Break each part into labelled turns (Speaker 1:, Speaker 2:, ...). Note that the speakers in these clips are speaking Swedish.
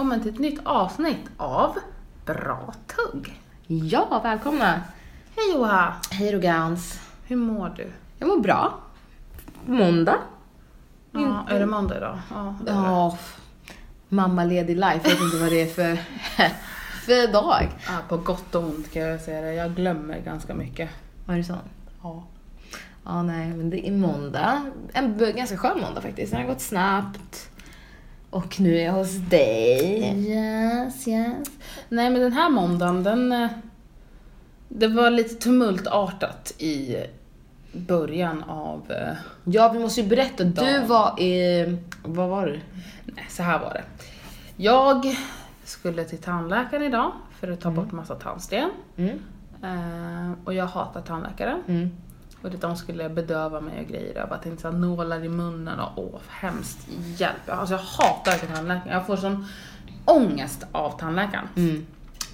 Speaker 1: välkommen till ett nytt avsnitt av Bra Tugg.
Speaker 2: Ja, välkomna!
Speaker 1: Hej Joha!
Speaker 2: Hej Rogans.
Speaker 1: Hur mår du?
Speaker 2: Jag mår bra. Måndag.
Speaker 1: Ja, är det måndag idag? Ja, det är det.
Speaker 2: Ja, mamma ledig life. Jag vet inte vad det är för, för dag.
Speaker 1: Ja, på gott och ont kan jag säga det. Jag glömmer ganska mycket.
Speaker 2: Var det så?
Speaker 1: Ja.
Speaker 2: Ja, nej, men det är måndag. En ganska skön måndag faktiskt. Den har gått snabbt. Och nu är jag hos dig.
Speaker 1: Yes, yes. Nej men den här måndagen, den... eh, Det var lite tumultartat i början av... eh,
Speaker 2: Ja, vi måste ju berätta. Du
Speaker 1: Dagen.
Speaker 2: var i... Vad var du?
Speaker 1: Nej, så här var det. Jag skulle till tandläkaren idag för att ta bort massa tandsten.
Speaker 2: Mm.
Speaker 1: Eh, och jag hatar tandläkare.
Speaker 2: Mm.
Speaker 1: Och det, de skulle bedöva mig och grejer. Jag bara tänkte såhär, nålar i munnen och åh, hemskt. Hjälp. Alltså jag hatar verkligen tandläkaren. Jag får sån ångest av tandläkaren.
Speaker 2: Mm.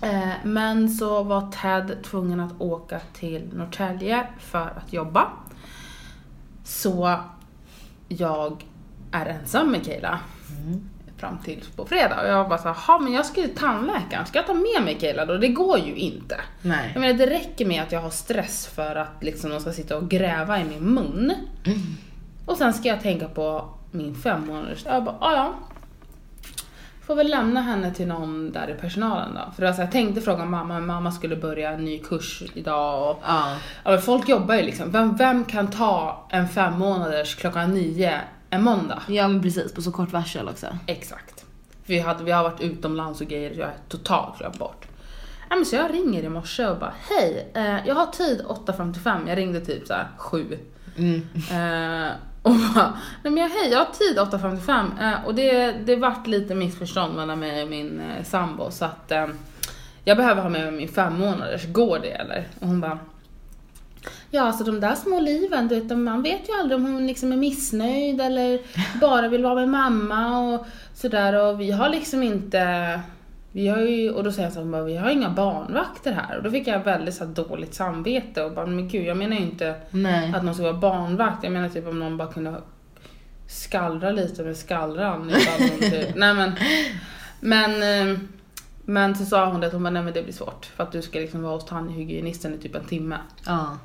Speaker 1: Eh, men så var Ted tvungen att åka till Norrtälje för att jobba. Så jag är ensam med Kayla
Speaker 2: Mm.
Speaker 1: Fram till på fredag. Och jag bara såhär, "Ha, men jag ska ju till tandläkaren. Ska jag ta med mig Kayla då? Det går ju inte.
Speaker 2: Nej.
Speaker 1: Jag menar det räcker med att jag har stress för att liksom de ska sitta och gräva i min mun. Och sen ska jag tänka på min fem månaders... Jag bara, "Ah, ja. Får väl lämna henne till någon där i personalen då. För alltså, jag tänkte fråga mamma, men mamma skulle börja en ny kurs idag och
Speaker 2: Ja.
Speaker 1: Ja, men folk jobbar ju liksom. Vem, vem kan ta en fem månaders klockan nio en måndag?
Speaker 2: Ja, men precis. På så kort varsel också.
Speaker 1: Exakt. Vi, hade, vi har varit utomlands och grejer, jag är totalt glömt bort. Ja, men så jag ringer i morse och bara hej, eh, jag har tid 8.55, jag ringde typ så här 7.
Speaker 2: Mm.
Speaker 1: Eh, och bara, nej men jag, hej jag har tid 8.55 eh, och det, det vart lite missförstånd mellan mig och min eh, sambo så att eh, jag behöver ha med mig min fem månaders, går det eller? Och hon bara Ja, alltså de där små liven, du vet, man vet ju aldrig om hon liksom är missnöjd eller bara vill vara med mamma och sådär och vi har liksom inte vi har ju, och då säger jag så här, vi har inga barnvakter här och då fick jag väldigt så dåligt samvete och bara, men gud jag menar ju inte
Speaker 2: Nej.
Speaker 1: att någon ska vara barnvakt, jag menar typ om någon bara kunde skallra lite med skallran typ, nej men men eh, men så sa hon det att hon bara, nej men det blir svårt för att du ska liksom vara hos tandhygienisten i typ en timme.
Speaker 2: Ja.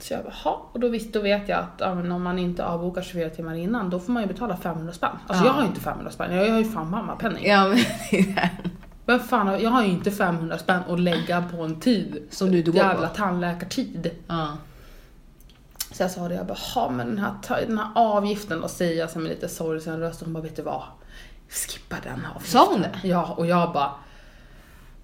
Speaker 1: Så jag bara, "Ha." och då, visst, då vet jag att ja, om man inte avbokar 24 timmar innan då får man ju betala 500 spänn. Alltså
Speaker 2: Ja.
Speaker 1: jag har ju inte 500 spänn, jag har ju fan mammapenning.
Speaker 2: Ja, men det är det.
Speaker 1: Men fan, jag har ju inte 500 spänn att lägga på en tid.
Speaker 2: Som du inte går
Speaker 1: Jävla
Speaker 2: på.
Speaker 1: tandläkartid.
Speaker 2: Ja.
Speaker 1: Så jag sa det, jag bara, "Ha, men den här, den här avgiften då, säger jag så med lite sorgsen röst och hon bara, vet du vad? Skippa den avgiften.
Speaker 2: Sa hon det?
Speaker 1: Ja, och jag bara,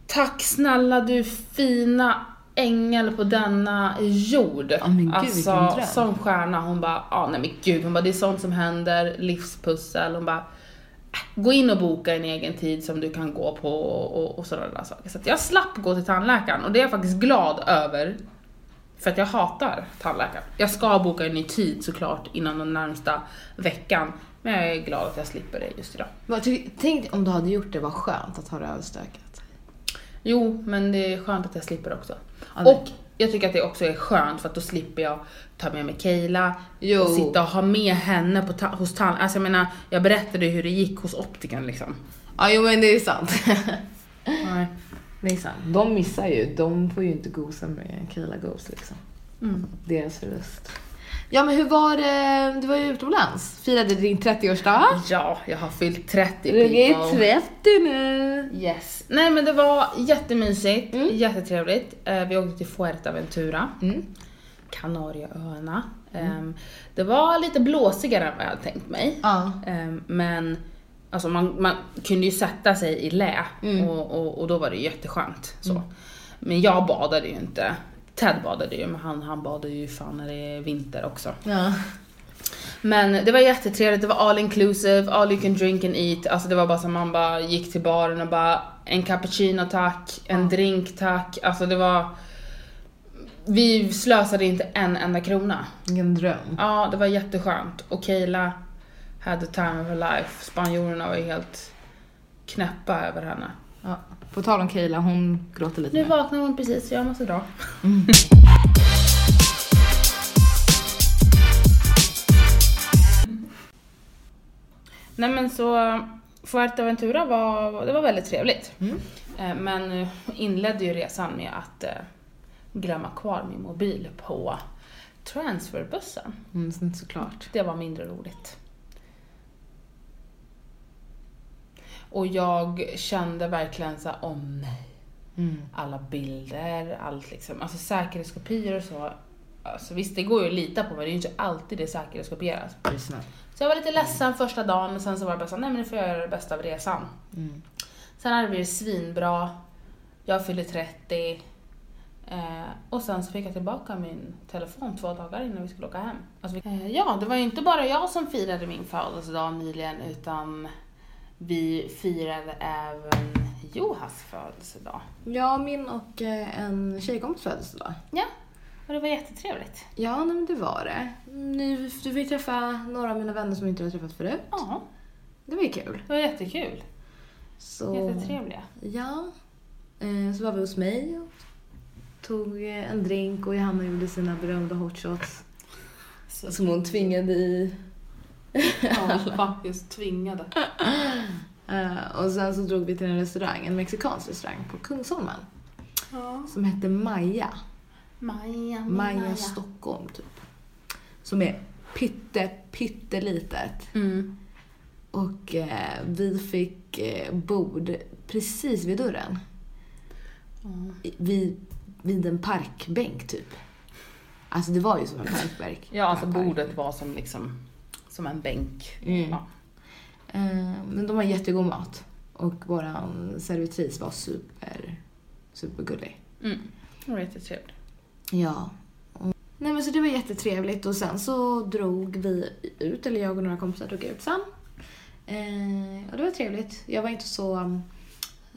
Speaker 1: tack snälla du fina ängel på denna jord.
Speaker 2: Men gud,
Speaker 1: alltså, som stjärna. Hon bara, ja nej men gud, hon bara, det är sånt som händer, livspussel. Hon bara, "Äh, gå in och boka en egen tid som du kan gå på och, och, sådana där saker. Så jag slapp gå till tandläkaren och det är jag faktiskt glad över. För att jag hatar tandläkaren. Jag ska boka en ny tid såklart innan den närmsta veckan. Men jag är glad att jag slipper det just idag.
Speaker 2: Ty- Tänk om du hade gjort det, vad skönt att ha det överstökat.
Speaker 1: Jo, men det är skönt att jag slipper också.
Speaker 2: Det-
Speaker 1: Och jag tycker att det också är skönt för att då slipper jag ta med mig Kayla
Speaker 2: Jo.
Speaker 1: och sitta och ha med henne på ta- hos tand... Alltså jag menar, jag berättade hur det gick hos optikern liksom.
Speaker 2: Ja, jo men det är sant.
Speaker 1: Nej.
Speaker 2: det är sant. De missar ju, de får ju inte gosa med Kayla Ghost liksom.
Speaker 1: Mm.
Speaker 2: Deras förlust. Ja men hur var det, du var ju utomlands, firade din 30-årsdag.
Speaker 1: Ja, jag har fyllt 30
Speaker 2: Du är
Speaker 1: people.
Speaker 2: 30 nu.
Speaker 1: Yes. Nej men det var jättemysigt,
Speaker 2: Mm.
Speaker 1: jättetrevligt. Eh, vi åkte till Fuerteventura,
Speaker 2: Mm.
Speaker 1: Kanarieöarna. Ehm, det var lite blåsigare än vad jag hade tänkt mig.
Speaker 2: Ja.
Speaker 1: Ehm, men alltså man, man kunde ju sätta sig i lä
Speaker 2: Mm.
Speaker 1: och, och, och då var det jätteskönt. Så. Men jag badade ju inte. Ted badade ju, men han, han badade ju fan när det är vinter också.
Speaker 2: Ja.
Speaker 1: Men det var jättetrevligt, det var all inclusive, all you can drink and eat. Alltså det var bara så man bara gick till baren och bara en cappuccino tack, en
Speaker 2: Ja.
Speaker 1: drink tack. Alltså det var... Vi slösade inte en enda krona.
Speaker 2: Vilken dröm.
Speaker 1: Ja, det var jätteskönt. Och Kayla had the time of her life. Spanjorerna var ju helt knäppa över henne.
Speaker 2: Ja. På tal om Kayla, hon gråter lite
Speaker 1: Nu
Speaker 2: nu.
Speaker 1: vaknar hon precis, jag måste dra. Nej men så, Fuerteventura var, det var väldigt trevligt.
Speaker 2: Mm.
Speaker 1: Eh, Men eh, inledde ju resan med att eh, glömma kvar min mobil på transferbussen.
Speaker 2: Mm, så- såklart.
Speaker 1: Det var mindre roligt. Och jag kände verkligen så åh nej.
Speaker 2: Mm.
Speaker 1: Alla bilder, allt liksom. Alltså säkerhetskopior och så. Alltså visst, det går ju att lita på men det är ju inte alltid det säkerhetskopieras. Så jag var lite ledsen första dagen men sen så var det bara så, nej men nu får jag göra det bästa av resan.
Speaker 2: Mm.
Speaker 1: Sen hade det blivit svinbra. Jag fyllde 30. Eh, och sen så fick jag tillbaka min telefon två dagar innan vi skulle åka hem. Alltså, vi- eh, ja, det var ju inte bara jag som firade min födelsedag nyligen utan vi firade även Johas födelsedag.
Speaker 2: Ja, min och eh, en tjejkompis födelsedag.
Speaker 1: Ja, och det var jättetrevligt.
Speaker 2: Ja, men det var det. Ni, du fick träffa några av mina vänner som inte har träffat förut.
Speaker 1: Ja,
Speaker 2: Det var ju kul.
Speaker 1: det var jättekul.
Speaker 2: Så,
Speaker 1: Jättetrevliga.
Speaker 2: Ja. Eh, så var vi hos mig och tog eh, en drink och Johanna gjorde sina berömda hotshots. Som hon tvingade i.
Speaker 1: Ja, faktiskt tvingade.
Speaker 2: Eh, och sen så drog vi till en restaurang, en mexikansk restaurang på Kungsholmen.
Speaker 1: Ja.
Speaker 2: Som hette Maja.
Speaker 1: Maja,
Speaker 2: Maja Stockholm typ. Som är pytte, pyttelitet.
Speaker 1: Mm.
Speaker 2: Och eh, vi fick eh, bord precis vid dörren. I- Vid, vid en parkbänk typ. Alltså det var ju som en parkbänk.
Speaker 1: Ja, alltså
Speaker 2: Park.
Speaker 1: bordet var som liksom som en bänk.
Speaker 2: Mm.
Speaker 1: Ja.
Speaker 2: Eh, men de har jättegod mat. Och våran servitris var super, supergullig.
Speaker 1: Mm. Det var jättetrevligt.
Speaker 2: Ja. Nej men så det var jättetrevligt och sen så drog vi ut, eller jag och några kompisar drog ut sen. Eh, och det var trevligt. Jag var inte så,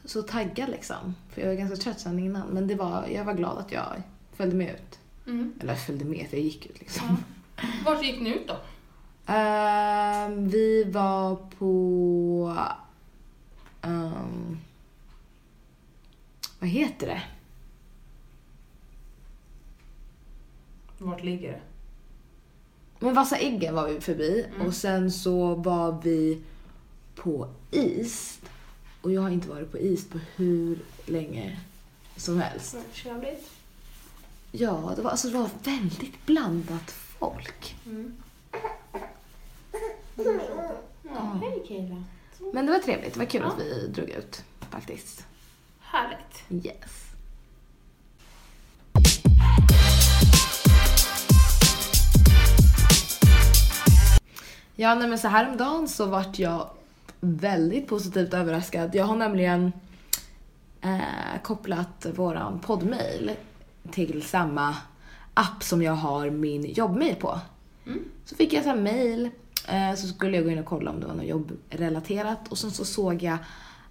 Speaker 2: så taggad liksom. För jag var ganska trött sen innan. Men det var, jag var glad att jag följde med ut.
Speaker 1: Mm.
Speaker 2: Eller följde med, för jag gick ut liksom.
Speaker 1: Vart gick ni ut då?
Speaker 2: Ehm, vi var på... ehm, vad heter det?
Speaker 1: Vart ligger det?
Speaker 2: Men Vassa Eggen var vi förbi
Speaker 1: Mm.
Speaker 2: och sen så var vi på is. Och jag har inte varit på is på hur länge som helst.
Speaker 1: Trevligt.
Speaker 2: Ja, det var, alltså, det var väldigt blandat folk.
Speaker 1: Mm. Hej Kayla.
Speaker 2: Men det var trevligt. Det var kul
Speaker 1: Ja.
Speaker 2: att vi drog ut faktiskt.
Speaker 1: Härligt.
Speaker 2: Yes. Ja, nej men så häromdagen så vart jag väldigt positivt överraskad. Jag har nämligen eh, kopplat våran poddmail till samma app som jag har min jobbmail på.
Speaker 1: Mm.
Speaker 2: Så fick jag så här mail, så skulle jag gå in och kolla om det var något jobbrelaterat och sen så såg jag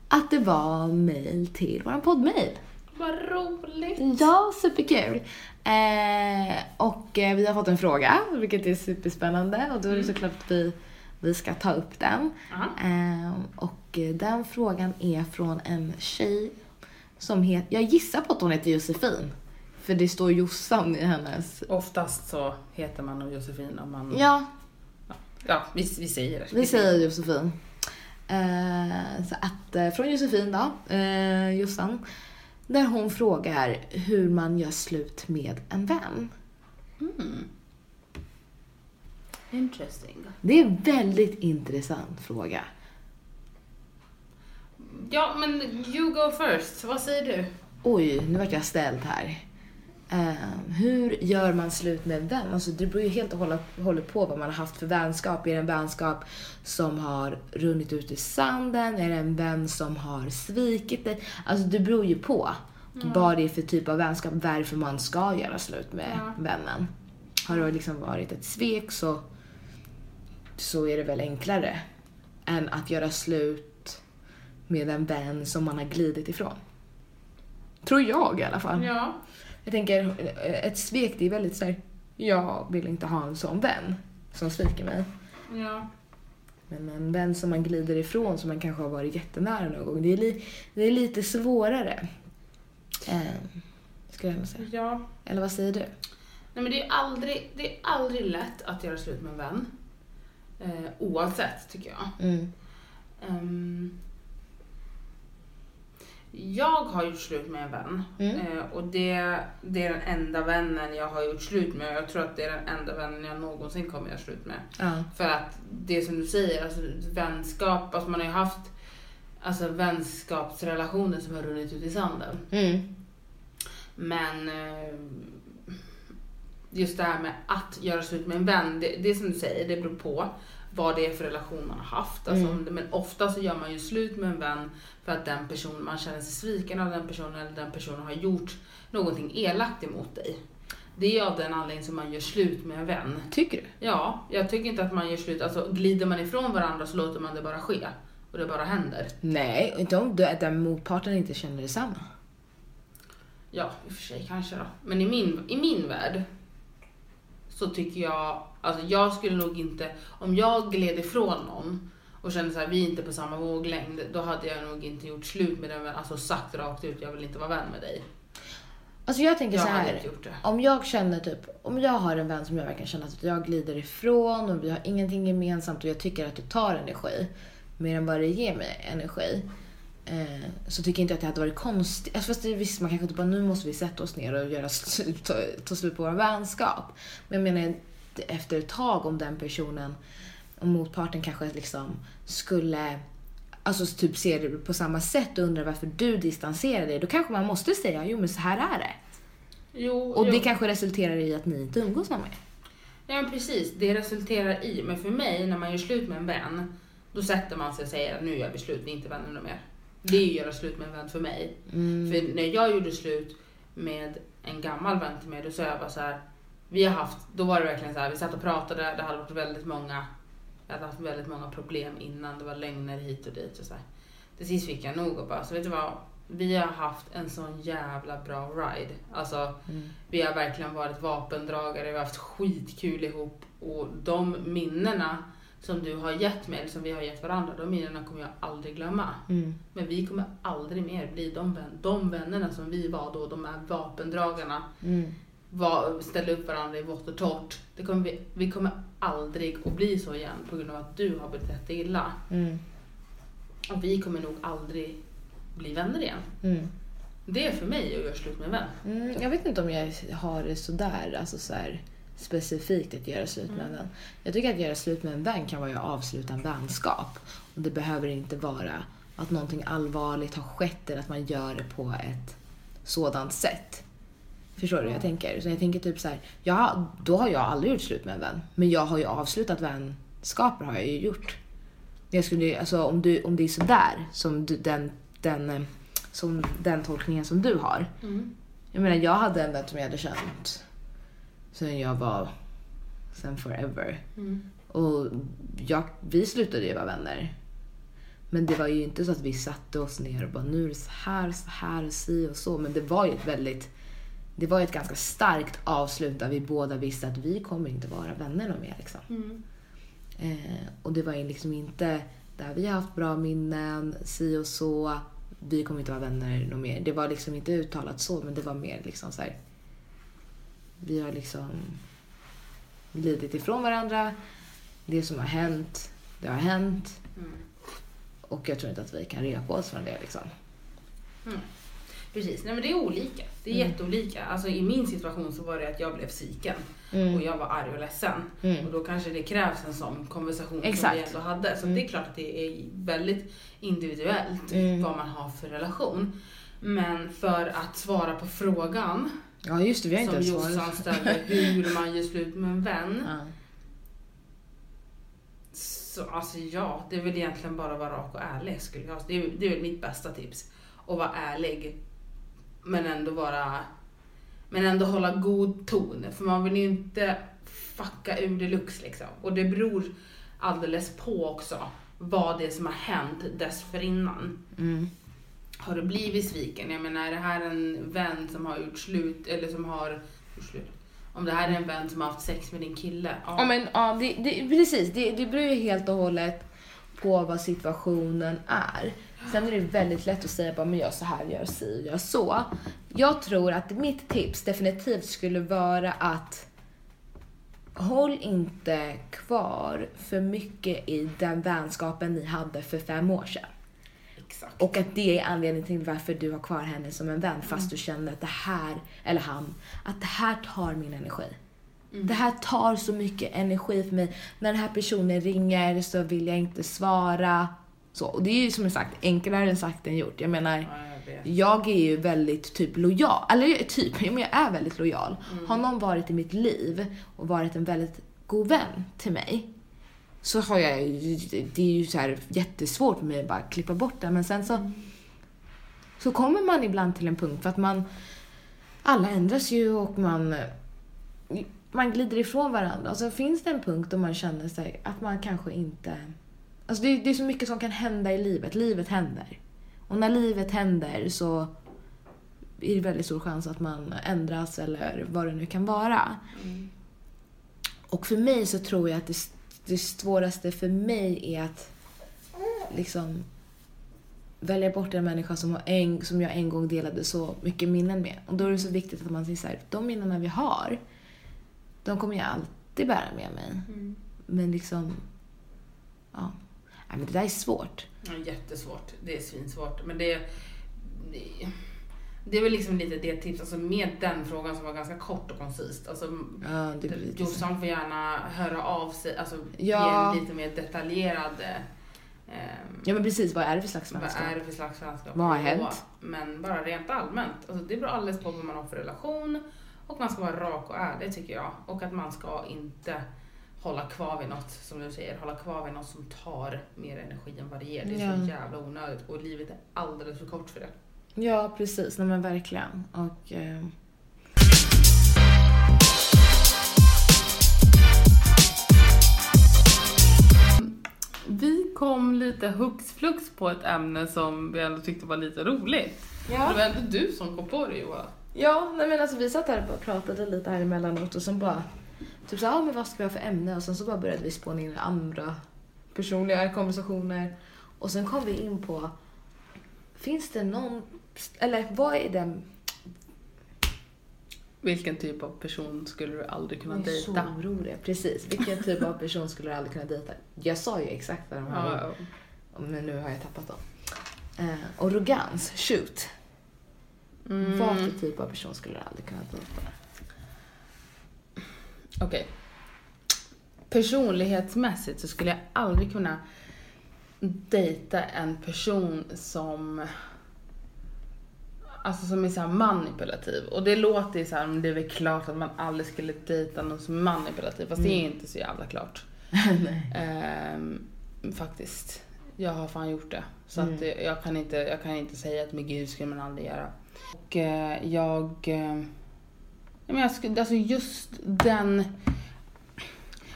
Speaker 2: att det var mail till våran poddmail.
Speaker 1: Vad roligt.
Speaker 2: Ja, superkul. Eh, och eh, vi har fått en fråga, vilket är superspännande och då är det såklart att vi, vi ska ta upp den. Eh, och eh, den frågan är från en tjej som heter, jag gissar på att hon heter Josefin. För det står Jossan i hennes...
Speaker 1: Oftast så heter man nog Josefin om man...
Speaker 2: Ja,
Speaker 1: Ja, vi, vi säger det.
Speaker 2: vi säger Josefin. Eh, så att eh, från Josefin då, eh, Jossan. Där hon frågar hur man gör slut med en vän.
Speaker 1: Mm. Interesting.
Speaker 2: Det är en väldigt intressant fråga.
Speaker 1: Ja, men you go first. Vad säger du?
Speaker 2: Oj, nu vart jag ställd här. Eh, hur gör man slut med en vän? Alltså, det beror ju helt och hållet, på vad man har haft för vänskap. Är det en vänskap som har runnit ut i sanden? Är det en vän som har svikit dig? Alltså det beror ju på vad det är för typ av vänskap, varför man ska göra slut med
Speaker 1: Ja.
Speaker 2: vännen. Har det liksom varit ett svek så, så är det väl enklare än att göra slut med en vän som man har glidit ifrån. Tror jag i alla fall.
Speaker 1: Ja.
Speaker 2: Jag tänker, eh, ett svek det är väldigt såhär, jag vill inte ha en sån vän som sviker mig.
Speaker 1: Ja.
Speaker 2: Men en vän som man glider ifrån, som man kanske har varit jättenära någon gång, det är, li, det är lite svårare. Eh, skulle jag säga.
Speaker 1: Ja.
Speaker 2: Eller vad säger du?
Speaker 1: Nej men det är aldrig, det är aldrig lätt att göra slut med en vän. Eh, oavsett, tycker jag.
Speaker 2: Mm.
Speaker 1: Ehm, jag har gjort slut med en vän.
Speaker 2: Mm.
Speaker 1: Eh, och det, det är den enda vännen jag har gjort slut med. Jag tror att det är den enda vännen jag någonsin kommer göra slut med.
Speaker 2: Ja.
Speaker 1: För att det som du säger, alltså vänskap, alltså man har ju haft alltså vänskapsrelationer som har runnit ut i sanden.
Speaker 2: Mm.
Speaker 1: Men eh, just det här med att göra slut med en vän, det, det är som du säger, det beror på vad det är för relation man har haft. Alltså,
Speaker 2: Mm.
Speaker 1: Men ofta så gör man ju slut med en vän för att den personen, man känner sig sviken av den personen eller den personen har gjort någonting elakt emot dig. Det är av den anledningen som man gör slut med en vän.
Speaker 2: Tycker du?
Speaker 1: Ja, jag tycker inte att man gör slut, alltså glider man ifrån varandra så låter man det bara ske. Och det bara händer.
Speaker 2: Nej, inte om den motparten inte känner detsamma.
Speaker 1: Ja, i och för sig kanske då. Men i min, i min värld så tycker jag, alltså jag skulle nog inte, om jag gled ifrån någon och kände så här, vi är inte på samma våglängd, då hade jag nog inte gjort slut med den alltså sagt rakt ut, jag vill inte vara vän med dig.
Speaker 2: Alltså jag tänker
Speaker 1: Jag
Speaker 2: så här. Om jag känner typ, om jag har en vän som jag verkligen känner att jag glider ifrån och vi har ingenting gemensamt och jag tycker att du tar energi mer än vad det ger mig energi. Eh, så tycker jag inte att det hade varit konstigt. Alltså fast det, visst, man kanske inte bara nu måste vi sätta oss ner och göra slut, ta, ta slut på vår vänskap. Men jag menar efter ett tag om den personen, om motparten kanske liksom skulle Alltså typ se det på samma sätt och undrar varför du distanserar dig. Då kanske man måste säga, jo men så här är det.
Speaker 1: Jo,
Speaker 2: Och
Speaker 1: jo.
Speaker 2: det kanske resulterar i att ni inte umgås någon mer.
Speaker 1: Ja men precis, det resulterar i, men för mig när man gör slut med en vän, då sätter man sig och säger att nu gör vi slut, vi är inte vänner mer. Det är ju att göra slut med en vän för mig.
Speaker 2: Mm.
Speaker 1: För när jag gjorde slut med en gammal vän till mig, då sa jag bara så här. Vi har haft, då var det verkligen så här, vi satt och pratade, det hade varit väldigt många, jag hade haft väldigt många problem innan, det var lögner hit och dit och så här. Till sist fick jag nog och bara, så vet du vad? Vi har haft en sån jävla bra ride. Alltså,
Speaker 2: Mm.
Speaker 1: vi har verkligen varit vapendragare, vi har haft skitkul ihop och de minnena som du har gett mig, eller som vi har gett varandra, de minnena kommer jag aldrig glömma.
Speaker 2: Mm.
Speaker 1: Men vi kommer aldrig mer bli de, vän, de vännerna som vi var då, de här vapendragarna,
Speaker 2: Mm.
Speaker 1: var, ställde upp varandra i vått och torrt. Det kommer vi, vi kommer aldrig att bli så igen på grund av att du har betett dig illa.
Speaker 2: Mm.
Speaker 1: Och vi kommer nog aldrig bli vänner igen.
Speaker 2: Mm.
Speaker 1: Det är för mig att göra slut med en vän.
Speaker 2: Mm. Jag vet inte om jag har det sådär, alltså så här specifikt att göra slut med en vän. Jag tycker att göra slut med en vän kan vara att avsluta en vänskap. Och det behöver inte vara att någonting allvarligt har skett eller att man gör det på ett sådant sätt. Förstår du hur jag tänker? Så jag tänker typ så här, ja, då har jag aldrig gjort slut med en vän. Men jag har ju avslutat vänskaper har jag ju gjort. Jag skulle, alltså, om, du, om det är sådär, som du, den, den, eh, som den tolkningen som du har. Jag menar, jag hade en vän som jag hade känt sen jag var, sen forever.
Speaker 1: Mm.
Speaker 2: Och jag, vi slutade ju vara vänner. Men det var ju inte så att vi satte oss ner och bara nu är det så här, så här, si och så. Men det var ju ett väldigt, det var ju ett ganska starkt avslut där vi båda visste att vi kommer inte vara vänner mer liksom.
Speaker 1: Mm.
Speaker 2: Eh, och det var ju liksom inte där vi har haft bra minnen, si och så. Vi kommer inte vara vänner någon mer. Det var liksom inte uttalat så, men det var mer liksom så här. Vi har liksom glidit ifrån varandra. Det som har hänt, det har hänt.
Speaker 1: Mm.
Speaker 2: Och jag tror inte att vi kan repa oss från det liksom.
Speaker 1: Precis, nej men det är olika. Det är
Speaker 2: Mm.
Speaker 1: jätteolika. Alltså i min situation så var det att jag blev sviken och jag var arg och ledsen.
Speaker 2: Mm.
Speaker 1: Och då kanske det krävs en sån konversation som
Speaker 2: Exakt.
Speaker 1: vi ändå hade. Så
Speaker 2: Mm.
Speaker 1: det är klart att det är väldigt individuellt
Speaker 2: Mm.
Speaker 1: vad man har för relation. Men för att svara på frågan
Speaker 2: Ja just det, vi har inte
Speaker 1: som
Speaker 2: ens
Speaker 1: Jossan
Speaker 2: svarat.
Speaker 1: ställde, hur man gör slut med en vän.
Speaker 2: Ja.
Speaker 1: Så alltså ja, det är väl egentligen bara att vara rak och ärlig skulle jag det är, det är väl mitt bästa tips. Att vara ärlig. Men ändå vara Men ändå hålla god ton. För man vill ju inte fucka ur deluxe liksom. Och det beror alldeles på också vad det är som har hänt dessförinnan.
Speaker 2: Mm.
Speaker 1: Har du blivit sviken? Jag menar, är det här en vän som har gjort slut, eller som har gjort slut? Om det här är en vän som har haft sex med din kille?
Speaker 2: Ja men ja, det, det, precis. Det, det beror ju helt och hållet på vad situationen är. Sen är det väldigt lätt att säga bara, men gör så här, gör si, gör så. Jag tror att mitt tips definitivt skulle vara att håll inte kvar för mycket i den vänskapen ni hade för fem år sedan.
Speaker 1: Exakt.
Speaker 2: Och att det är anledningen till varför du har kvar henne som en vän fast du känner att det här, eller han, att det här tar min energi. Det här tar så mycket energi för mig. När den här personen ringer så vill jag inte svara. Så, och det är ju som sagt enklare än sagt än gjort. Jag menar,
Speaker 1: Ja, jag
Speaker 2: jag är ju väldigt typ lojal, eller typ, men jag är väldigt lojal. Har någon varit i mitt liv och varit en väldigt god vän till mig så har jag ju, det är ju så här jättesvårt för mig att bara klippa bort det. Men sen så, så kommer man ibland till en punkt för att man, alla ändras ju och man, man glider ifrån varandra. Och så finns det en punkt då man känner sig att man kanske inte, alltså det, det är så mycket som kan hända i livet. Livet händer. Och när livet händer så är det väldigt stor chans att man ändras eller vad det nu kan vara. Och för mig så tror jag att det, det svåraste för mig är att liksom välja bort en människa som, en, som jag en gång delade så mycket minnen med. Och då är det så viktigt att man säger så här, de minnena vi har, de kommer jag alltid bära med mig. Men liksom, ja. Nej, men det där är svårt.
Speaker 1: Ja, jättesvårt. Det är svinsvårt. Men det, det, det är väl liksom lite det tips, alltså med den frågan som var ganska kort och koncist. Alltså,
Speaker 2: Ja, så.
Speaker 1: Jossan får gärna höra av sig, alltså
Speaker 2: Ja.
Speaker 1: ge lite mer detaljerad ehm,
Speaker 2: Ja men precis, vad är det för slags
Speaker 1: vad
Speaker 2: vänskap?
Speaker 1: är det för slags vänskap?
Speaker 2: Vad har hänt?
Speaker 1: Men bara rent allmänt. Alltså det beror alldeles på vad man har för relation. Och man ska vara rak och ärlig tycker jag. Och att man ska inte hålla kvar vid något, som du säger, hålla kvar vid något som tar mer energi än vad det ger. Det är så
Speaker 2: Ja.
Speaker 1: jävla onödigt och livet är alldeles för kort för det.
Speaker 2: Ja, precis. Nej men verkligen. Och... Eh...
Speaker 1: Vi kom lite hux flux på ett ämne som vi ändå tyckte var lite roligt.
Speaker 2: Ja.
Speaker 1: Det var ändå du som kom på det Johan.
Speaker 2: Ja, nej men alltså vi satt här och pratade lite här emellanåt och sen bara typ så, ja men vad ska vi ha för ämne? Och sen så bara började vi spåna in andra personliga konversationer. Och sen kom vi in på, finns det någon, eller vad är den,
Speaker 1: Vilken typ av person skulle du aldrig kunna
Speaker 2: jag är så
Speaker 1: dejta?
Speaker 2: orolig. Precis, vilken typ av person skulle du aldrig kunna dejta? Jag sa ju exakt vad de här
Speaker 1: Ja,
Speaker 2: men nu har jag tappat dem. Eh, arrogans, shoot.
Speaker 1: mm,
Speaker 2: Vad för typ av person skulle du aldrig kunna dejta?
Speaker 1: Okej. Personlighetsmässigt så skulle jag aldrig kunna dejta en person som Alltså som är så manipulativ. Och det låter ju så här, det är väl klart att man aldrig skulle dejta någon som är manipulativ. Fast det är inte så jävla klart. Ehm, faktiskt. Jag har fan gjort det. Så att det, jag, kan inte, jag kan inte säga att med gud skulle man aldrig göra. Och eh, jag... Eh, men jag skulle, alltså just den...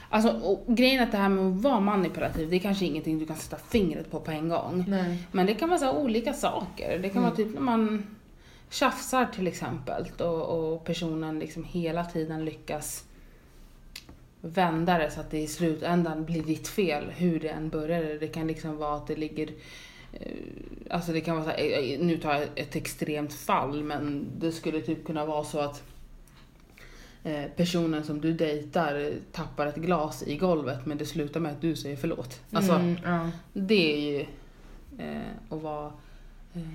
Speaker 1: Alltså grejen är att det här med att vara manipulativ, det är kanske ingenting du kan sätta fingret på på en gång.
Speaker 2: Nej.
Speaker 1: Men det kan vara så olika saker. Det kan vara typ när man tjafsar till exempel och, och personen liksom hela tiden lyckas vända det så att det i slutändan blir ditt fel hur det än började. Det kan liksom vara att det ligger eh, Alltså det kan vara så här, eh, nu tar jag ett extremt fall men det skulle typ kunna vara så att eh, personen som du dejtar tappar ett glas i golvet men det slutar med att du säger förlåt. Alltså,
Speaker 2: Mm, ja.
Speaker 1: det är ju eh, att vara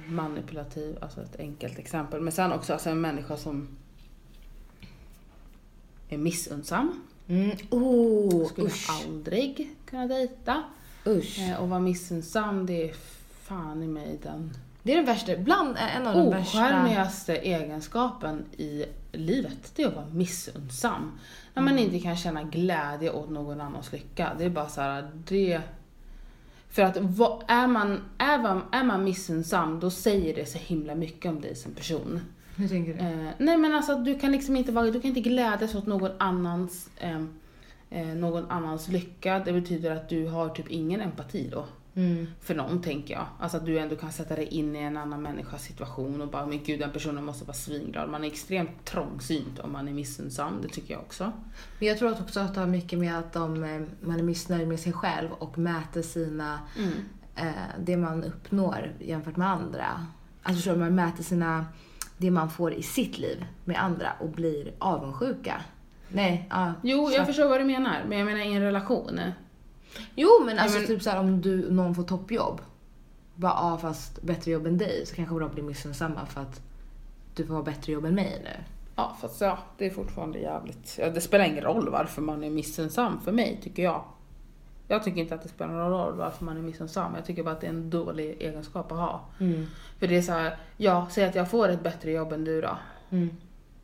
Speaker 1: manipulativ, alltså ett enkelt exempel. Men sen också alltså en människa som är missunnsam.
Speaker 2: Mm. Oh,
Speaker 1: Skulle
Speaker 2: usch.
Speaker 1: aldrig kunna dejta.
Speaker 2: usch.
Speaker 1: Eh, och vara missunnsam, det är fan i mig den
Speaker 2: Det är den värsta, bland en av de värsta.
Speaker 1: ocharmigaste egenskapen i livet. Det är att vara missunnsam. När man inte kan känna glädje åt någon annans lycka. Det är bara så här, det... För att är man, är man, är man missunnsam, då säger det så himla mycket om dig som person.
Speaker 2: Hur tänker du?
Speaker 1: Eh, nej men alltså du kan liksom inte vara, du kan inte glädjas åt någon annans, eh, eh, någon annans lycka. Det betyder att du har typ ingen empati då.
Speaker 2: Mm.
Speaker 1: För någon tänker jag. Alltså att du ändå kan sätta dig in i en annan människas situation och bara, men gud den personen måste vara svinglad. Man är extremt trångsynt om man är missunnsam, det tycker jag också.
Speaker 2: Men jag tror att också att det har mycket med att de, eh, man är missnöjd med sig själv och mäter sina, eh, det man uppnår jämfört med andra. Alltså så man mäter sina, det man får i sitt liv med andra och blir avundsjuka. Nej, ja.
Speaker 1: Jo,
Speaker 2: Så
Speaker 1: jag förstår vad du menar, men jag menar i en relation.
Speaker 2: Jo men alltså
Speaker 1: men-
Speaker 2: typ såhär om du, någon får toppjobb. Bara ja fast bättre jobb än dig så kanske de blir missunnsamma för att du får ha bättre jobb än mig nu.
Speaker 1: Ja, fast ja, det är fortfarande jävligt. Ja, det spelar ingen roll varför man är missunnsam för mig, tycker jag. Jag tycker inte att det spelar någon roll varför man är missunnsam. Jag tycker bara att det är en dålig egenskap att ha. För det är så här, ja, säg att jag får ett bättre jobb än du då.
Speaker 2: Mm.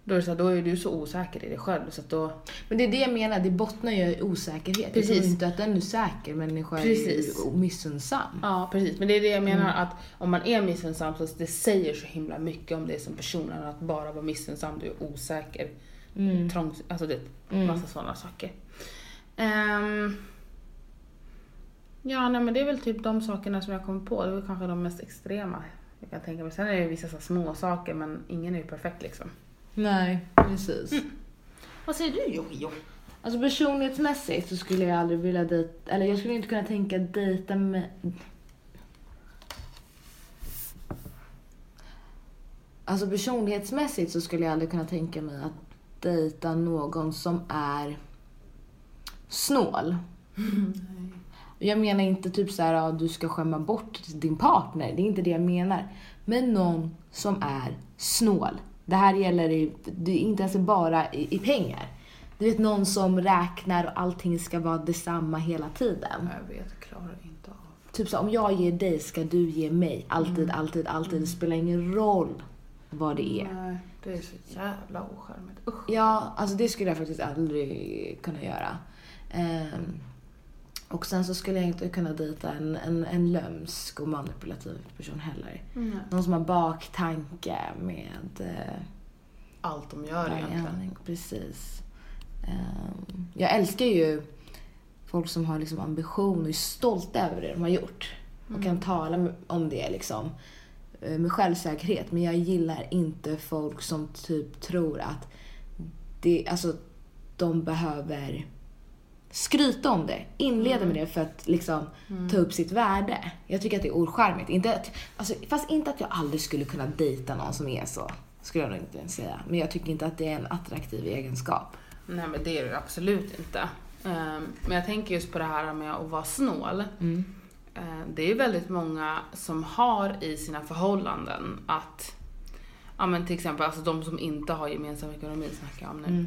Speaker 1: Då är, det så här, då är du så osäker i dig själv så att då...
Speaker 2: Men det är det jag menar, det bottnar ju i osäkerhet.
Speaker 1: Precis.
Speaker 2: Jag tror inte att en säker människa
Speaker 1: Precis.
Speaker 2: är ju missunnsam.
Speaker 1: Ja, precis. Men det är det jag menar att om man är missunnsam så det säger så himla mycket om det som personen. Att bara vara missunnsam, du är osäker.
Speaker 2: Mm.
Speaker 1: Trång, alltså det
Speaker 2: Mm.
Speaker 1: massa sådana saker. Ehm, ja, nej men det är väl typ de sakerna som jag kommer på. Det är väl kanske de mest extrema jag kan tänka mig. Sen är det vissa så små saker men ingen är ju perfekt liksom.
Speaker 2: Nej, precis.
Speaker 1: Vad säger du Jojo?
Speaker 2: Alltså personlighetsmässigt så skulle jag aldrig vilja dejta, eller jag skulle inte kunna tänka dejta med... Alltså personlighetsmässigt så skulle jag aldrig kunna tänka mig att dejta någon som är snål. Jag menar inte typ så här, ja, du ska skämma bort din partner. Det är inte det jag menar. Men någon som är snål. Det här gäller i, det är inte ens bara i, i pengar. Du vet någon som räknar och allting ska vara detsamma hela tiden.
Speaker 1: Jag vet, klarar inte av.
Speaker 2: Typ så om jag ger dig ska du ge mig. Alltid,
Speaker 1: Mm.
Speaker 2: alltid, alltid. Det spelar ingen roll vad det är.
Speaker 1: Nej, det är så jävla ocharmigt. Usch.
Speaker 2: Ja, alltså det skulle jag faktiskt aldrig kunna göra. Ehm, och sen så skulle jag inte kunna dejta en, en, en lömsk och manipulativ person heller.
Speaker 1: Mm.
Speaker 2: Någon som har baktanke med eh,
Speaker 1: Allt de gör egentligen.
Speaker 2: precis. Ehm, jag älskar ju folk som har liksom ambition och är stolta över det de har gjort. Och kan tala med- om det liksom eh, med självsäkerhet. Men jag gillar inte folk som typ tror att det, alltså, de behöver skryta om det. Inleda med det för att liksom ta upp sitt värde. Jag tycker att det är ocharmigt. Inte att, alltså, fast inte att jag aldrig skulle kunna dejta någon som är så. Skulle jag nog inte säga. Men jag tycker inte att det är en attraktiv egenskap.
Speaker 1: Nej men det är det absolut inte. Ehm, Men jag tänker just på det här med att vara snål.
Speaker 2: Mm.
Speaker 1: Eh, Det är väldigt många som har i sina förhållanden att, ja men till exempel alltså de som inte har gemensam ekonomi snackar jag om nu.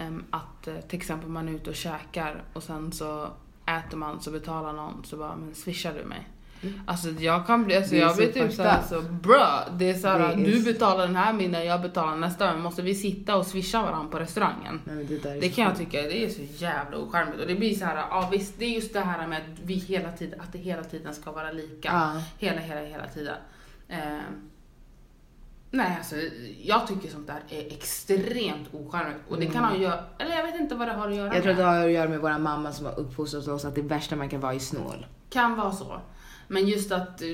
Speaker 1: Ehm, Att eh, till exempel man är ute och käkar och sen så äter man så betalar någon så bara, men swishar du mig?
Speaker 2: Mm.
Speaker 1: Alltså jag kan bli, alltså jag
Speaker 2: så
Speaker 1: blir typ såhär så bro, det är såhär
Speaker 2: är
Speaker 1: du
Speaker 2: så-
Speaker 1: betalar den här middagen, jag betalar nästa, men måste vi sitta och swisha varandra på restaurangen?
Speaker 2: Nej, det,
Speaker 1: Det
Speaker 2: så
Speaker 1: kan jag tycka, det är så jävla ocharmigt. Och det blir så här, ja visst, det är just det här med att vi hela tiden, att det hela tiden ska vara lika.
Speaker 2: Ja.
Speaker 1: Hela, hela, hela tiden. Eh, nej, alltså jag tycker sånt där är extremt ocharmigt. Och det kan ha att göra, eller jag vet inte vad det har att göra
Speaker 2: Jag tror att det
Speaker 1: med.
Speaker 2: har att göra med våra mamma som har uppfostrat oss att det värsta man kan vara är snål.
Speaker 1: Kan vara så. Men just att, eh,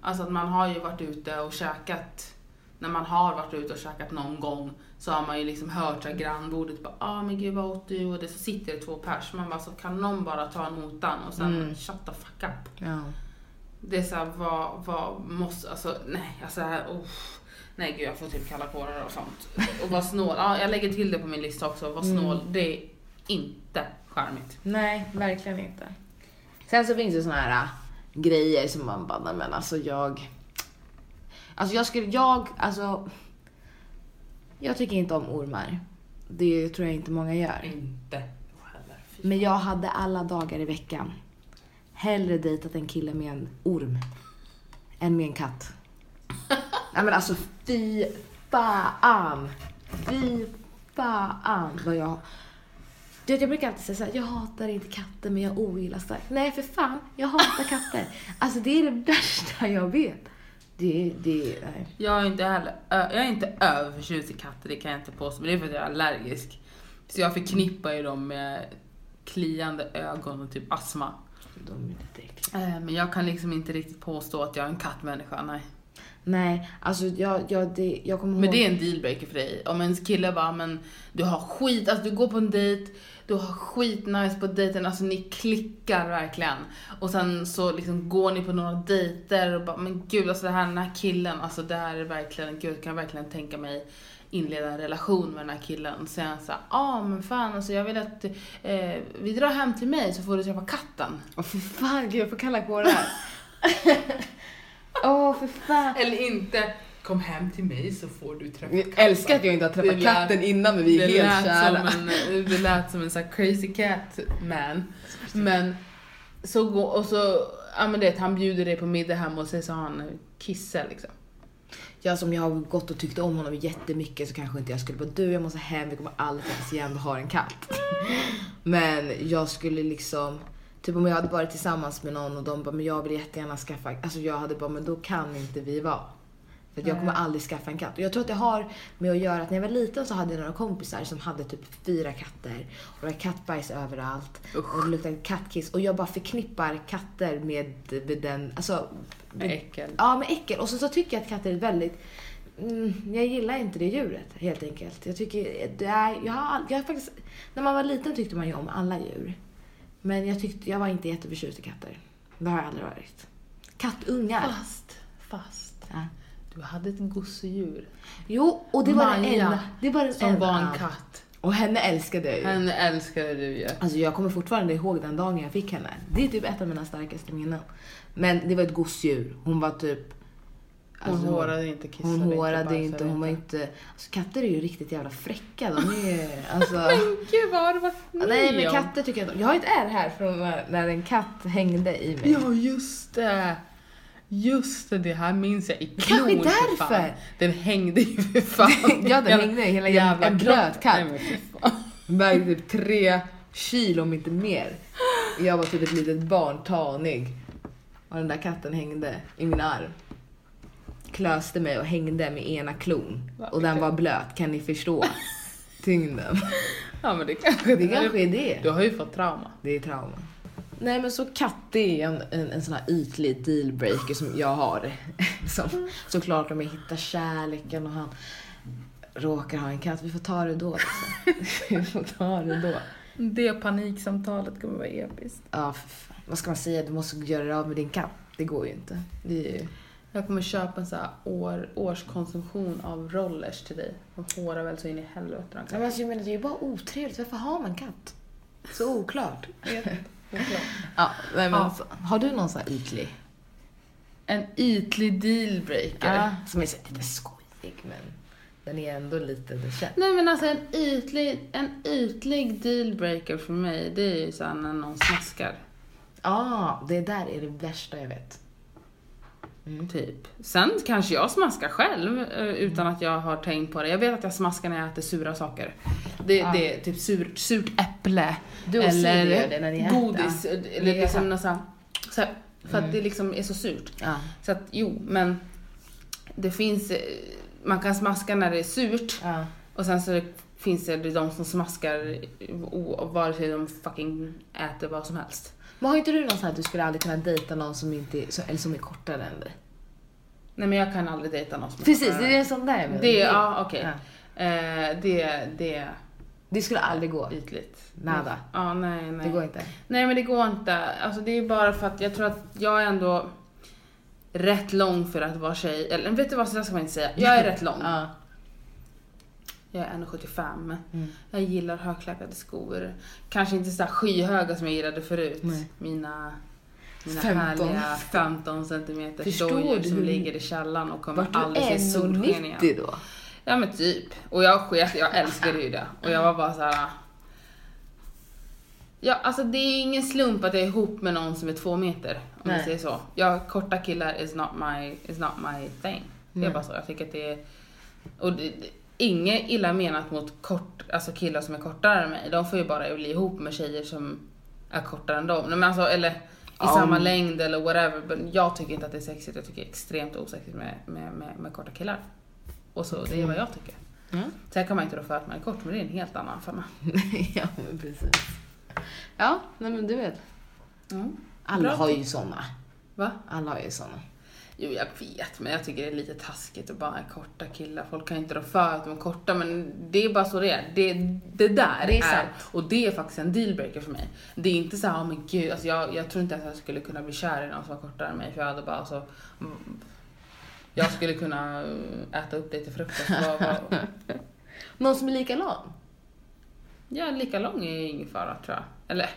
Speaker 1: alltså att man har ju varit ute och käkat, när man har varit ute och käkat någon gång så har man ju liksom hört så här grannbordet bara ah men gud vad åt du? Och det så sitter det två pers. Man bara så kan någon bara ta notan och sen
Speaker 2: Mm.
Speaker 1: shut the fuck up.
Speaker 2: Ja.
Speaker 1: Det är såhär vad, vad måste, alltså nej alltså här, oh, nej gud jag får typ kalla kårar och sånt. Och vara snål, ja jag lägger till det på min lista också, vara
Speaker 2: Mm.
Speaker 1: snål det är inte charmigt.
Speaker 2: Nej, verkligen inte. Sen så finns det såna här äh, grejer som man bara, men alltså jag... Alltså jag skulle, jag, alltså... Jag tycker inte om ormar. Det tror jag inte många gör.
Speaker 1: Inte
Speaker 2: Men jag hade alla dagar i veckan hellre dejtat en kille med en orm än med en katt. Nej men alltså fy fan. Fy fan vad jag... Du vet, jag brukar alltid säga såhär, jag hatar inte katter men jag ogillar starkt. Nej för fan, jag hatar katter. Alltså det är det värsta jag vet. Det, det, nej.
Speaker 1: Jag är inte heller, jag är inte överförtjust i katter, det kan jag inte påstå. Men det är för att jag är allergisk. Så jag förknippar ju dem med kliande ögon och typ astma.
Speaker 2: De är lite äckliga.
Speaker 1: Eh, Men jag kan liksom inte riktigt påstå att jag är en kattmänniska, nej.
Speaker 2: Nej, alltså jag, jag, det, jag kommer
Speaker 1: Men
Speaker 2: ihåg...
Speaker 1: det är en dealbreaker för dig. Om en kille bara, men du har skit, alltså du går på en dejt, du har skit nice på dejten, alltså ni klickar verkligen. Och sen så liksom går ni på några dejter och bara, men gud alltså det här, den här killen, alltså det här är verkligen, gud kan jag verkligen tänka mig inleda en relation med den här killen. Så jag sa, ja ah, men fan alltså jag vill att eh, vi drar hem till mig så får du träffa katten.
Speaker 2: Åh för fan, gud jag får kalla kårar. Åh för fan.
Speaker 1: Eller inte, kom hem till mig så får du träffa
Speaker 2: Jag älskar att jag inte har träffat
Speaker 1: lät-
Speaker 2: katten innan men vi är helt
Speaker 1: lät
Speaker 2: kära.
Speaker 1: som en, Det lät som en sån här crazy cat man. Men så går, och så, ja men det han bjuder dig på middag hemma och så, så har han kissa liksom.
Speaker 2: Ja, som jag har gått och tyckt om honom jättemycket så kanske inte jag skulle bara du jag måste hem, vi kommer aldrig träffas igen, du har en katt. Men jag skulle liksom, typ om jag hade varit tillsammans med någon och de bara men jag vill jättegärna skaffa, alltså jag hade bara men då kan inte vi vara. För att jag kommer aldrig skaffa en katt. Och jag tror att det har med att göra att när jag var liten så hade jag några kompisar som hade typ fyra katter. Och det var kattbajs överallt.
Speaker 1: Usch.
Speaker 2: Och det luktade kattkiss. Och jag bara förknippar katter med, med den, alltså med
Speaker 1: Äckel.
Speaker 2: Ja, med äckel. Och så, så tycker jag att katter är väldigt... Mm, jag gillar inte det djuret helt enkelt. Jag tycker det är... Jag har, jag har faktiskt... När man var liten tyckte man ju om alla djur. Men jag tyckte... Jag var inte jätteförtjust i katter. Det har jag aldrig varit. Kattungar.
Speaker 1: Fast, fast.
Speaker 2: Ja.
Speaker 1: Du hade ett gosedjur
Speaker 2: Jo, och det var den
Speaker 1: Maja,
Speaker 2: enda. Det var den
Speaker 1: som
Speaker 2: enda.
Speaker 1: var en katt.
Speaker 2: Och henne älskade jag ju.
Speaker 1: Henne älskade du ju.
Speaker 2: Alltså jag kommer fortfarande ihåg den dagen jag fick henne. Det är typ ett av mina starkaste minnen. Men det var ett gosedjur. Hon var typ...
Speaker 1: Hon
Speaker 2: alltså,
Speaker 1: hårade inte, kissade
Speaker 2: Hon hårade
Speaker 1: bajsade
Speaker 2: inte, hon var inte... Alltså katter är ju riktigt jävla fräcka. De är alltså...
Speaker 1: Men gud vad har du varit med
Speaker 2: Nej men katter tycker jag Jag har ett ärr här från när, en katt hängde i mig.
Speaker 1: Ja just det. Just det, det här minns jag i klon
Speaker 2: Kanske därför.
Speaker 1: Den hängde ju för fan.
Speaker 2: Ja, den hängde hela
Speaker 1: jävla
Speaker 2: en blöt
Speaker 1: kropp.
Speaker 2: katt.
Speaker 1: Nej, men fy fan.
Speaker 2: Hon vägde typ tre kilo om inte mer. Jag var typ ett litet barn, tanig. Och den där katten hängde i min arm. Klöste mig och hängde med ena klon. Och den var blöt, kan ni förstå? Tyngden.
Speaker 1: Ja men det kanske
Speaker 2: Det kanske är det.
Speaker 1: Du har ju fått trauma.
Speaker 2: Det är trauma. Nej men så katt är en, en, en sån här ytlig dealbreaker som jag har. Som, såklart om jag hittar kärleken och han råkar ha en katt. Vi får ta det då. Liksom. Vi får ta det då.
Speaker 1: Det paniksamtalet kommer vara episkt.
Speaker 2: Ja, vad ska man säga? Du måste göra dig av med din katt. Det går ju inte. Det är ju...
Speaker 1: Jag kommer köpa en så här år, årskonsumtion av rollers till dig. Och håra väl så in i helvete de
Speaker 2: Nej,
Speaker 1: kan.
Speaker 2: men alltså, jag menar, det är ju bara otrevligt. Varför har man katt? Så oklart. Ja, nej, men,
Speaker 1: Ja.
Speaker 2: Så, har du någon sån här ytlig?
Speaker 1: En ytlig dealbreaker.
Speaker 2: Ja, som är så lite skojig men den är ändå lite det känns.
Speaker 1: Nej men alltså en ytlig, en ytlig dealbreaker för mig, det är ju såhär när någon smaskar.
Speaker 2: Ja, det där är det värsta jag vet.
Speaker 1: Typ. Sen kanske jag smaskar själv eh, utan att jag har tänkt på det. Jag vet att jag smaskar när jag äter sura saker. Det,
Speaker 2: Ja.
Speaker 1: det är typ sur, surt äpple.
Speaker 2: Äter.
Speaker 1: godis. Eller
Speaker 2: Ni är
Speaker 1: liksom något så här, så här, För att det liksom är så surt.
Speaker 2: Ja.
Speaker 1: Så att jo, men det finns, eh, man kan smaska när det är surt.
Speaker 2: ja.
Speaker 1: Och sen så finns det de som smaskar vare sig de fucking äter vad som helst.
Speaker 2: Men har inte du någon sån här att du skulle aldrig kunna dejta någon som, inte, är- eller som är kortare än dig?
Speaker 1: Nej men jag kan aldrig dejta någon som
Speaker 2: Precis, det är en sån där jag.
Speaker 1: Det, ja okej.
Speaker 2: Ja.
Speaker 1: Eh, det, det
Speaker 2: Det skulle aldrig gå.
Speaker 1: är ytligt.
Speaker 2: Nada.
Speaker 1: Ja, nej, nej.
Speaker 2: Det går inte.
Speaker 1: Nej men det går inte. Alltså det är bara för att jag tror att jag är ändå rätt lång för att vara tjej. Eller vet du vad, så där ska man inte säga. Jag är rätt lång.
Speaker 2: Ja.
Speaker 1: Jag är 1,75.
Speaker 2: Mm.
Speaker 1: Jag gillar högklackade skor. Kanske inte så skyhöga som jag gillade förut.
Speaker 2: Nej.
Speaker 1: Mina, mina
Speaker 2: 15.
Speaker 1: härliga 15 centimeter dojor
Speaker 2: du
Speaker 1: som ligger i källaren och kommer
Speaker 2: du
Speaker 1: aldrig se solsken igen.
Speaker 2: 1,90 då?
Speaker 1: Ja men typ. Och jag sket jag älskade ju det. Och jag var bara så här. Ja, alltså det är ingen slump att jag är ihop med någon som är två meter. Om
Speaker 2: Nej.
Speaker 1: jag säger så. Jag, korta killar is not my, is not my thing. Det är bara så. Jag tycker att det är... Och det, inget illa menat mot kort, alltså killar som är kortare än mig. De får ju bara bli ihop med tjejer som är kortare än dem. Men alltså, eller i
Speaker 2: Ja.
Speaker 1: samma längd eller whatever. Men jag tycker inte att det är sexigt. Jag tycker det är extremt osexigt med, med, med, med korta killar. Och så, det är vad jag tycker.
Speaker 2: Mm.
Speaker 1: Sen kan man inte rå för att man är kort, men det är en helt annan femma.
Speaker 2: ja, men precis. Ja, nej men du vet.
Speaker 1: Mm.
Speaker 2: Alla
Speaker 1: Bra.
Speaker 2: har ju såna.
Speaker 1: Va?
Speaker 2: Alla har ju såna.
Speaker 1: Jo, jag vet, men jag tycker det är lite taskigt att bara korta killar. Folk kan inte rå för att de är korta, men det är bara så det är. Det, det där
Speaker 2: Det är sant.
Speaker 1: och det är faktiskt en dealbreaker för mig. Det är inte så här, oh, men gud, alltså jag, jag tror inte att jag skulle kunna bli kär i någon som var kortare än mig, för jag hade bara alltså, mm, jag skulle kunna äta upp dig till frukost.
Speaker 2: Någon som är lika lång?
Speaker 1: Ja, lika lång är ingen fara tror jag. Eller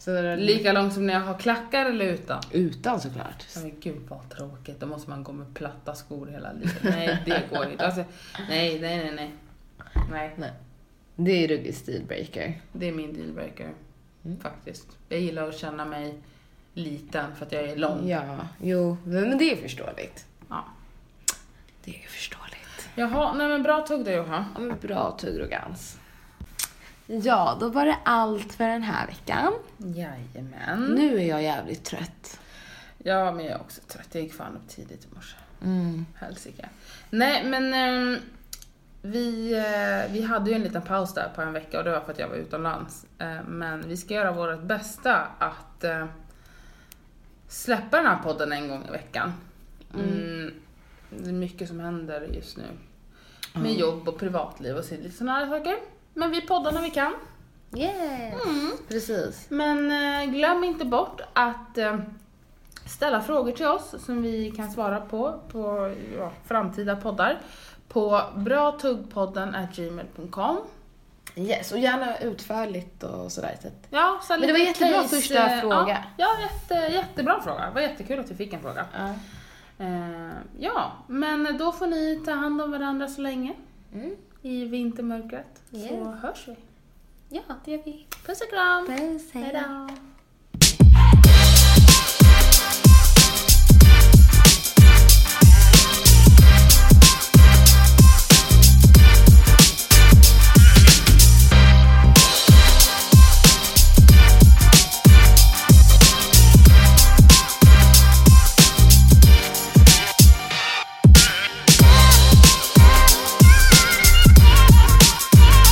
Speaker 2: Så
Speaker 1: lika lång som när jag har klackar eller utan.
Speaker 2: Utan såklart.
Speaker 1: Men gud vad tråkigt, då måste man gå med platta skor hela livet. Nej, det går inte. Alltså, nej, nej, nej, nej. Nej,
Speaker 2: Nej. Det är ruggig stilbreaker.
Speaker 1: det är min dealbreaker.
Speaker 2: Mm.
Speaker 1: Faktiskt. Jag gillar att känna mig liten för att jag är lång.
Speaker 2: Ja, jo, men det är förståeligt.
Speaker 1: Ja.
Speaker 2: Det är förståeligt.
Speaker 1: Jaha, nej men bra tugg då Johan.
Speaker 2: Ja, men bra tuggrogans. Ja, då var det allt för den här veckan.
Speaker 1: Jajamän.
Speaker 2: Nu är jag jävligt trött.
Speaker 1: Ja, men jag är också trött. Jag gick fan upp tidigt i morse.
Speaker 2: Mm.
Speaker 1: Helsike. Nej, men ehm, vi, eh, vi hade ju en liten paus där på en vecka och det var för att jag var utomlands. Eh, men vi ska göra vårt bästa att eh, släppa den här podden en gång i veckan. Mm, det är mycket som händer just nu. Med jobb och privatliv och lite sådana här saker. Men vi poddar när vi kan.
Speaker 2: Yes.
Speaker 1: Mm.
Speaker 2: Precis.
Speaker 1: Men eh, glöm inte bort att eh, ställa frågor till oss som vi kan svara på på ja, framtida poddar på bratuggpodden gmail.com.
Speaker 2: Yes, och gärna utförligt och sådär.
Speaker 1: Ja, så
Speaker 2: Men det var jättebra
Speaker 1: case,
Speaker 2: första
Speaker 1: eh,
Speaker 2: fråga.
Speaker 1: Ja, ja jätte, jättebra fråga. Det var jättekul att vi fick en fråga.
Speaker 2: Ja.
Speaker 1: Eh, ja, men då får ni ta hand om varandra så länge
Speaker 2: Mm.
Speaker 1: I vintermörkret. Så
Speaker 2: Yes.
Speaker 1: hörs vi.
Speaker 2: Ja, det gör vi.
Speaker 1: Puss och kram!
Speaker 2: Puss, hej då.
Speaker 1: Hejdå!